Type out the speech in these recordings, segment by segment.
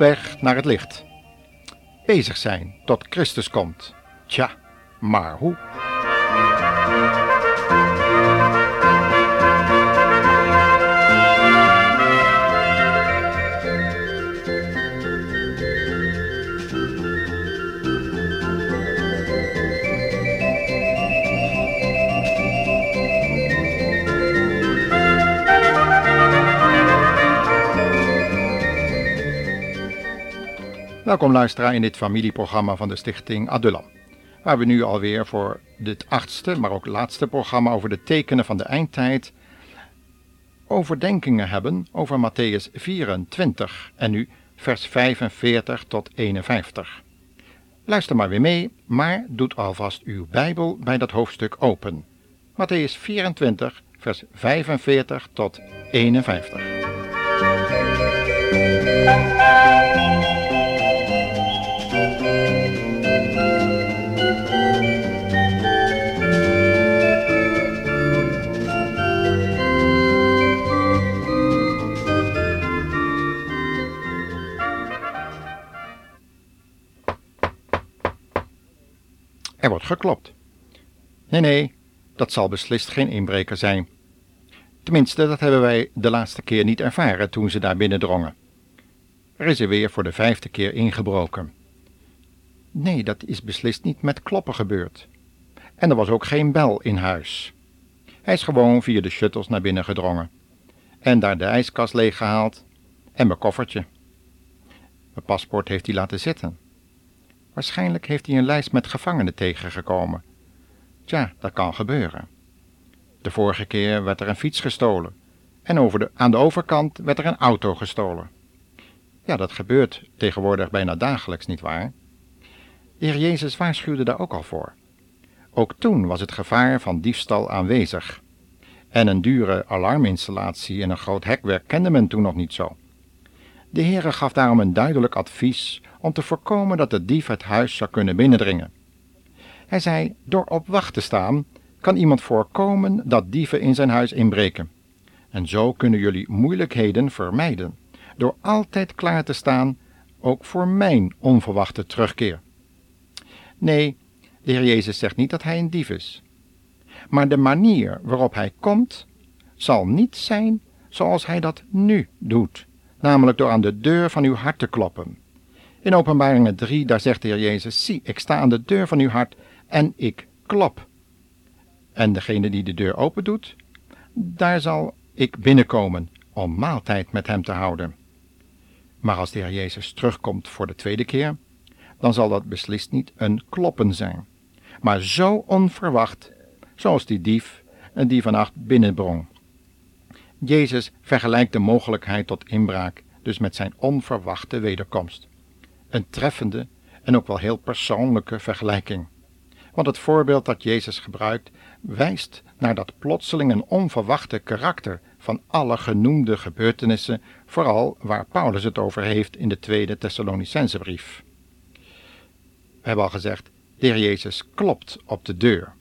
weg naar het licht. Bezig zijn tot Christus komt. Tja, maar hoe? Welkom luisteraar in dit familieprogramma van de stichting Adullam. Waar we nu alweer voor dit achtste, maar ook laatste programma over de tekenen van de eindtijd overdenkingen hebben over Matthäus 24 en nu vers 45 tot 51. Luister maar weer mee, maar doet alvast uw Bijbel bij dat hoofdstuk open. Matthäus 24, vers 45 tot 51. Geklopt. Nee, nee, dat zal beslist geen inbreker zijn. Tenminste, dat hebben wij de laatste keer niet ervaren toen ze daar binnendrongen. Er is er weer voor de vijfde keer ingebroken. Nee, dat is beslist niet met kloppen gebeurd. En er was ook geen bel in huis. Hij is gewoon via de shuttles naar binnen gedrongen. En daar de ijskast leeggehaald en mijn koffertje. Mijn paspoort heeft hij laten zitten. Waarschijnlijk heeft hij een lijst met gevangenen tegengekomen. Tja, dat kan gebeuren. De vorige keer werd er een fiets gestolen en over de, aan de overkant werd er een auto gestolen. Ja, dat gebeurt tegenwoordig bijna dagelijks, nietwaar? De Heer Jezus waarschuwde daar ook al voor. Ook toen was het gevaar van diefstal aanwezig. En een dure alarminstallatie en een groot hekwerk kende men toen nog niet zo. De Heere gaf daarom een duidelijk advies om te voorkomen dat de dief het huis zou kunnen binnendringen. Hij zei: Door op wacht te staan, kan iemand voorkomen dat dieven in zijn huis inbreken. En zo kunnen jullie moeilijkheden vermijden, door altijd klaar te staan, ook voor mijn onverwachte terugkeer. Nee, de Heer Jezus zegt niet dat hij een dief is. Maar de manier waarop hij komt, zal niet zijn zoals hij dat nu doet, namelijk door aan de deur van uw hart te kloppen. In Openbaringen 3, daar zegt de Heer Jezus, zie, ik sta aan de deur van uw hart en ik klop. En degene die de deur open doet, daar zal ik binnenkomen om maaltijd met hem te houden. Maar als de Heer Jezus terugkomt voor de tweede keer, dan zal dat beslist niet een kloppen zijn, maar zo onverwacht, zoals die dief die vannacht binnenbrong. Jezus vergelijkt de mogelijkheid tot inbraak dus met zijn onverwachte wederkomst. Een treffende en ook wel heel persoonlijke vergelijking. Want het voorbeeld dat Jezus gebruikt wijst naar dat plotseling en onverwachte karakter van alle genoemde gebeurtenissen, vooral waar Paulus het over heeft in de tweede Thessalonicensebrief. We hebben al gezegd, de Heer Jezus klopt op de deur.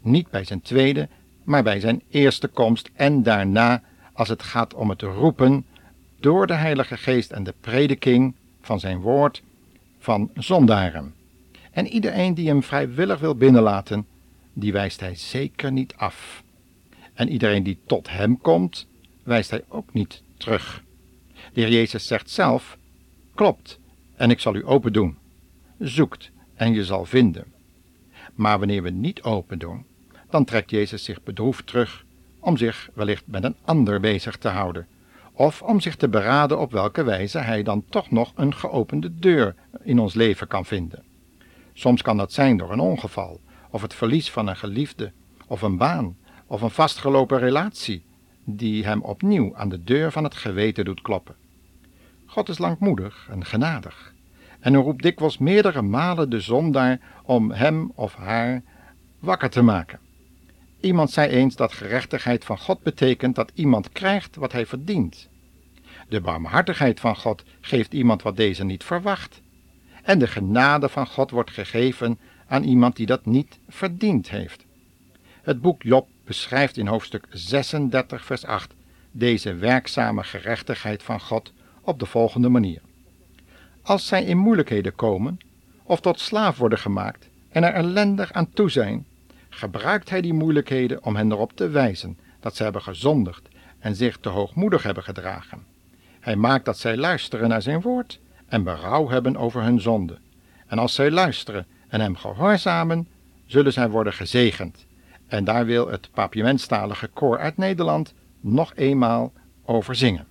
Niet bij zijn tweede, maar bij zijn eerste komst en daarna als het gaat om het roepen door de Heilige Geest en de prediking van zijn woord van zondaren. En iedereen die hem vrijwillig wil binnenlaten, die wijst hij zeker niet af. En iedereen die tot hem komt, wijst hij ook niet terug. De Heer Jezus zegt zelf: Klopt, en ik zal u open doen. Zoekt, en je zal vinden. Maar wanneer we niet open doen, dan trekt Jezus zich bedroefd terug om zich wellicht met een ander bezig te houden, of om zich te beraden op welke wijze hij dan toch nog een geopende deur in ons leven kan vinden. Soms kan dat zijn door een ongeval, of het verlies van een geliefde, of een baan, of een vastgelopen relatie, die hem opnieuw aan de deur van het geweten doet kloppen. God is langmoedig en genadig, en hij roept dikwijls meerdere malen de zondaar om hem of haar wakker te maken. Iemand zei eens dat gerechtigheid van God betekent dat iemand krijgt wat hij verdient. De barmhartigheid van God geeft iemand wat deze niet verwacht. En de genade van God wordt gegeven aan iemand die dat niet verdiend heeft. Het boek Job beschrijft in hoofdstuk 36, vers 8 deze werkzame gerechtigheid van God op de volgende manier. Als zij in moeilijkheden komen, of tot slaaf worden gemaakt en er ellendig aan toe zijn, gebruikt hij die moeilijkheden om hen erop te wijzen dat ze hebben gezondigd en zich te hoogmoedig hebben gedragen. Hij maakt dat zij luisteren naar zijn woord en berouw hebben over hun zonde. En als zij luisteren en hem gehoorzamen, zullen zij worden gezegend. En daar wil het papiamentstalige koor uit Nederland nog eenmaal over zingen.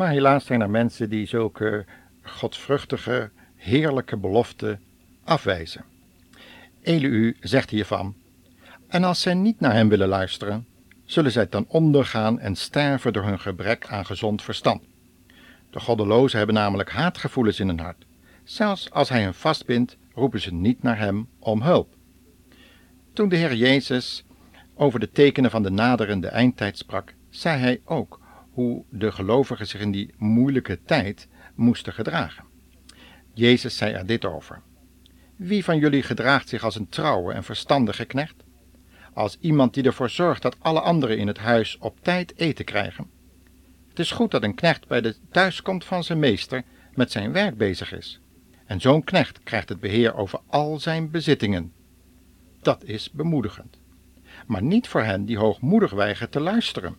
Maar helaas zijn er mensen die zulke godvruchtige, heerlijke beloften afwijzen. Eliu zegt hiervan: En als zij niet naar hem willen luisteren, zullen zij dan ondergaan en sterven door hun gebrek aan gezond verstand. De goddelozen hebben namelijk haatgevoelens in hun hart. Zelfs als hij hen vastbindt, roepen ze niet naar hem om hulp. Toen de Heer Jezus over de tekenen van de naderende eindtijd sprak, zei hij ook hoe de gelovigen zich in die moeilijke tijd moesten gedragen. Jezus zei er dit over. Wie van jullie gedraagt zich als een trouwe en verstandige knecht? Als iemand die ervoor zorgt dat alle anderen in het huis op tijd eten krijgen. Het is goed dat een knecht bij de thuiskomst van zijn meester met zijn werk bezig is. En zo'n knecht krijgt het beheer over al zijn bezittingen. Dat is bemoedigend. Maar niet voor hen die hoogmoedig weigeren te luisteren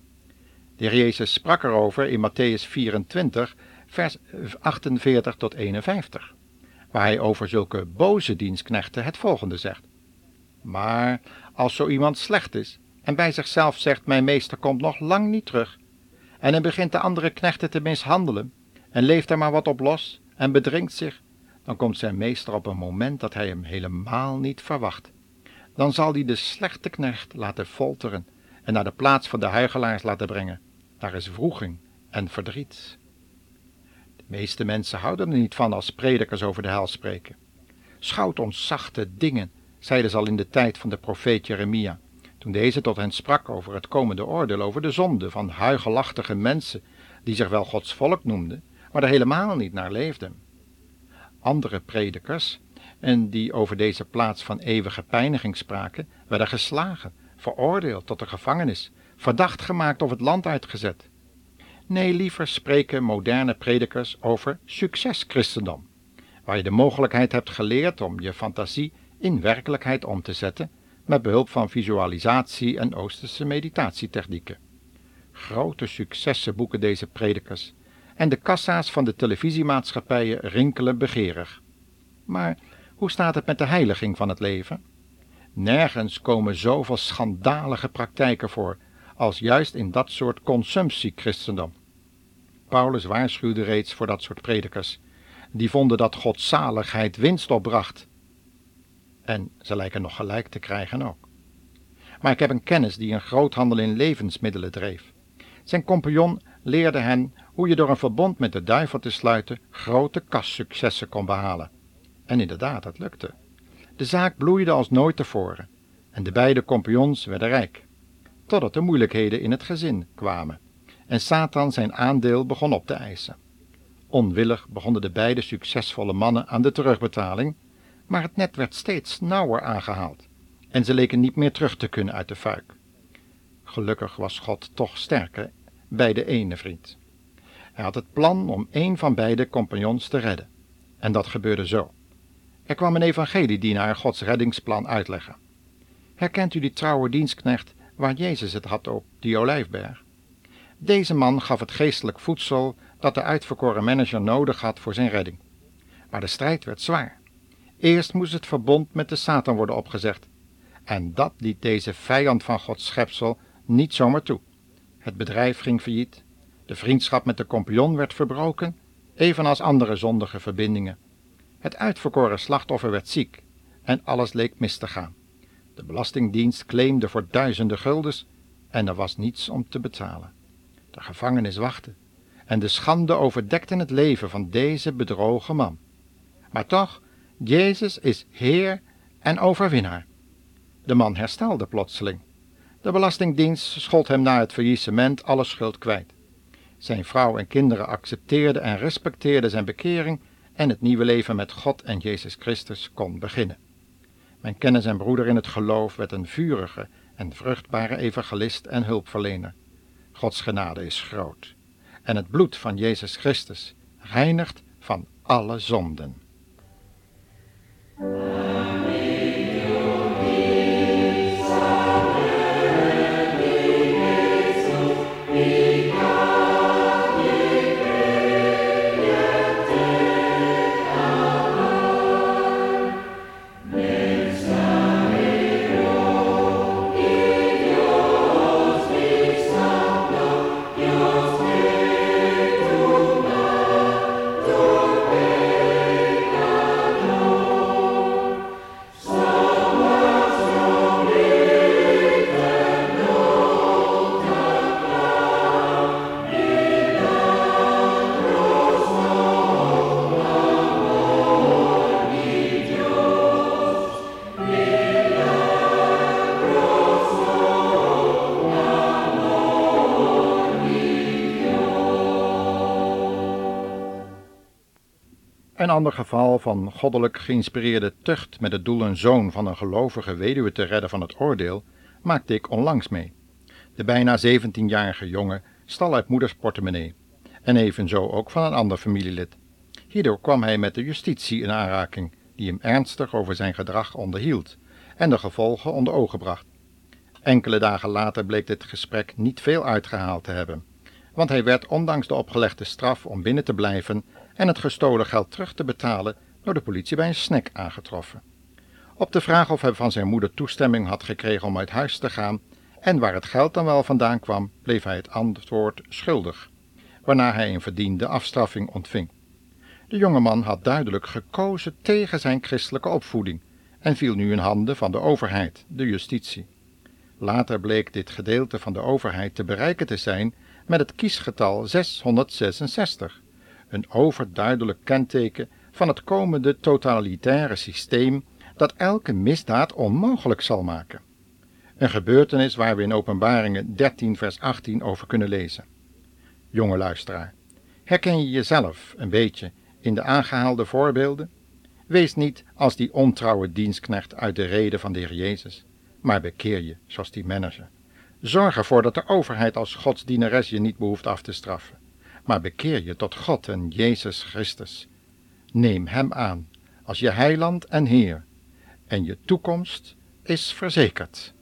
de heer Jezus sprak erover in Matthäus 24, vers 48 tot 51, waar hij over zulke boze dienstknechten het volgende zegt. Maar als zo iemand slecht is en bij zichzelf zegt: Mijn meester komt nog lang niet terug, en hij begint de andere knechten te mishandelen en leeft er maar wat op los en bedringt zich, dan komt zijn meester op een moment dat hij hem helemaal niet verwacht. Dan zal hij de slechte knecht laten folteren en naar de plaats van de huigelaars laten brengen daar is wroeging en verdriet. De meeste mensen houden er niet van als predikers over de hel spreken. Schout ons zachte dingen, zeiden ze al in de tijd van de profeet Jeremia, toen deze tot hen sprak over het komende oordeel over de zonde van huigelachtige mensen die zich wel Gods volk noemden, maar er helemaal niet naar leefden. Andere predikers, en die over deze plaats van eeuwige pijniging spraken, werden geslagen, veroordeeld tot de gevangenis verdacht gemaakt of het land uitgezet. Nee, liever spreken moderne predikers over succeschristendom, waar je de mogelijkheid hebt geleerd om je fantasie in werkelijkheid om te zetten met behulp van visualisatie en Oosterse meditatietechnieken. Grote successen boeken deze predikers en de kassa's van de televisiemaatschappijen rinkelen begeerig. Maar hoe staat het met de heiliging van het leven? Nergens komen zoveel schandalige praktijken voor als juist in dat soort consumptie-christendom. Paulus waarschuwde reeds voor dat soort predikers, die vonden dat godzaligheid winst opbracht. En ze lijken nog gelijk te krijgen ook. Maar ik heb een kennis die een groothandel in levensmiddelen dreef. Zijn compagnon leerde hen hoe je door een verbond met de duivel te sluiten grote kassuccessen kon behalen. En inderdaad, het lukte. De zaak bloeide als nooit tevoren en de beide compagnons werden rijk totdat er moeilijkheden in het gezin kwamen en Satan zijn aandeel begon op te eisen. Onwillig begonnen de beide succesvolle mannen aan de terugbetaling, maar het net werd steeds nauwer aangehaald en ze leken niet meer terug te kunnen uit de fuik. Gelukkig was God toch sterker bij de ene vriend. Hij had het plan om een van beide compagnons te redden. En dat gebeurde zo. Er kwam een evangeliedienaar Gods reddingsplan uitleggen. Herkent u die trouwe dienstknecht waar Jezus het had op die olijfberg. Deze man gaf het geestelijk voedsel dat de uitverkoren manager nodig had voor zijn redding. Maar de strijd werd zwaar. Eerst moest het verbond met de Satan worden opgezegd. En dat liet deze vijand van Gods schepsel niet zomaar toe. Het bedrijf ging failliet, de vriendschap met de compagnon werd verbroken, evenals andere zondige verbindingen. Het uitverkoren slachtoffer werd ziek en alles leek mis te gaan. De Belastingdienst claimde voor duizenden guldens en er was niets om te betalen. De gevangenis wachtte en de schande overdekte het leven van deze bedrogen man. Maar toch, Jezus is Heer en overwinnaar. De man herstelde plotseling. De Belastingdienst schold hem na het faillissement alle schuld kwijt. Zijn vrouw en kinderen accepteerden en respecteerden zijn bekering en het nieuwe leven met God en Jezus Christus kon beginnen. Mijn kennis en broeder in het geloof werd een vurige en vruchtbare evangelist en hulpverlener. Gods genade is groot en het bloed van Jezus Christus reinigt van alle zonden. Een ander geval van goddelijk geïnspireerde tucht met het doel een zoon van een gelovige weduwe te redden van het oordeel, maakte ik onlangs mee. De bijna 17-jarige jongen stal uit moeders portemonnee, en evenzo ook van een ander familielid. Hierdoor kwam hij met de justitie in aanraking, die hem ernstig over zijn gedrag onderhield en de gevolgen onder ogen bracht. Enkele dagen later bleek dit gesprek niet veel uitgehaald te hebben, want hij werd ondanks de opgelegde straf om binnen te blijven en het gestolen geld terug te betalen door de politie bij een snack aangetroffen. Op de vraag of hij van zijn moeder toestemming had gekregen om uit huis te gaan en waar het geld dan wel vandaan kwam, bleef hij het antwoord schuldig, waarna hij een verdiende afstraffing ontving. De jonge man had duidelijk gekozen tegen zijn christelijke opvoeding en viel nu in handen van de overheid, de justitie. Later bleek dit gedeelte van de overheid te bereiken te zijn met het kiesgetal 666, een overduidelijk kenteken van het komende totalitaire systeem dat elke misdaad onmogelijk zal maken. Een gebeurtenis waar we in Openbaringen 13 vers 18 over kunnen lezen. Jonge luisteraar, herken je jezelf een beetje in de aangehaalde voorbeelden? Wees niet als die ontrouwe dienstknecht uit de reden van de Heer Jezus, maar bekeer je zoals die manager. Zorg ervoor dat de overheid als godsdienares je niet behoeft af te straffen maar bekeer je tot God en Jezus Christus. Neem Hem aan als je heiland en Heer, en je toekomst is verzekerd.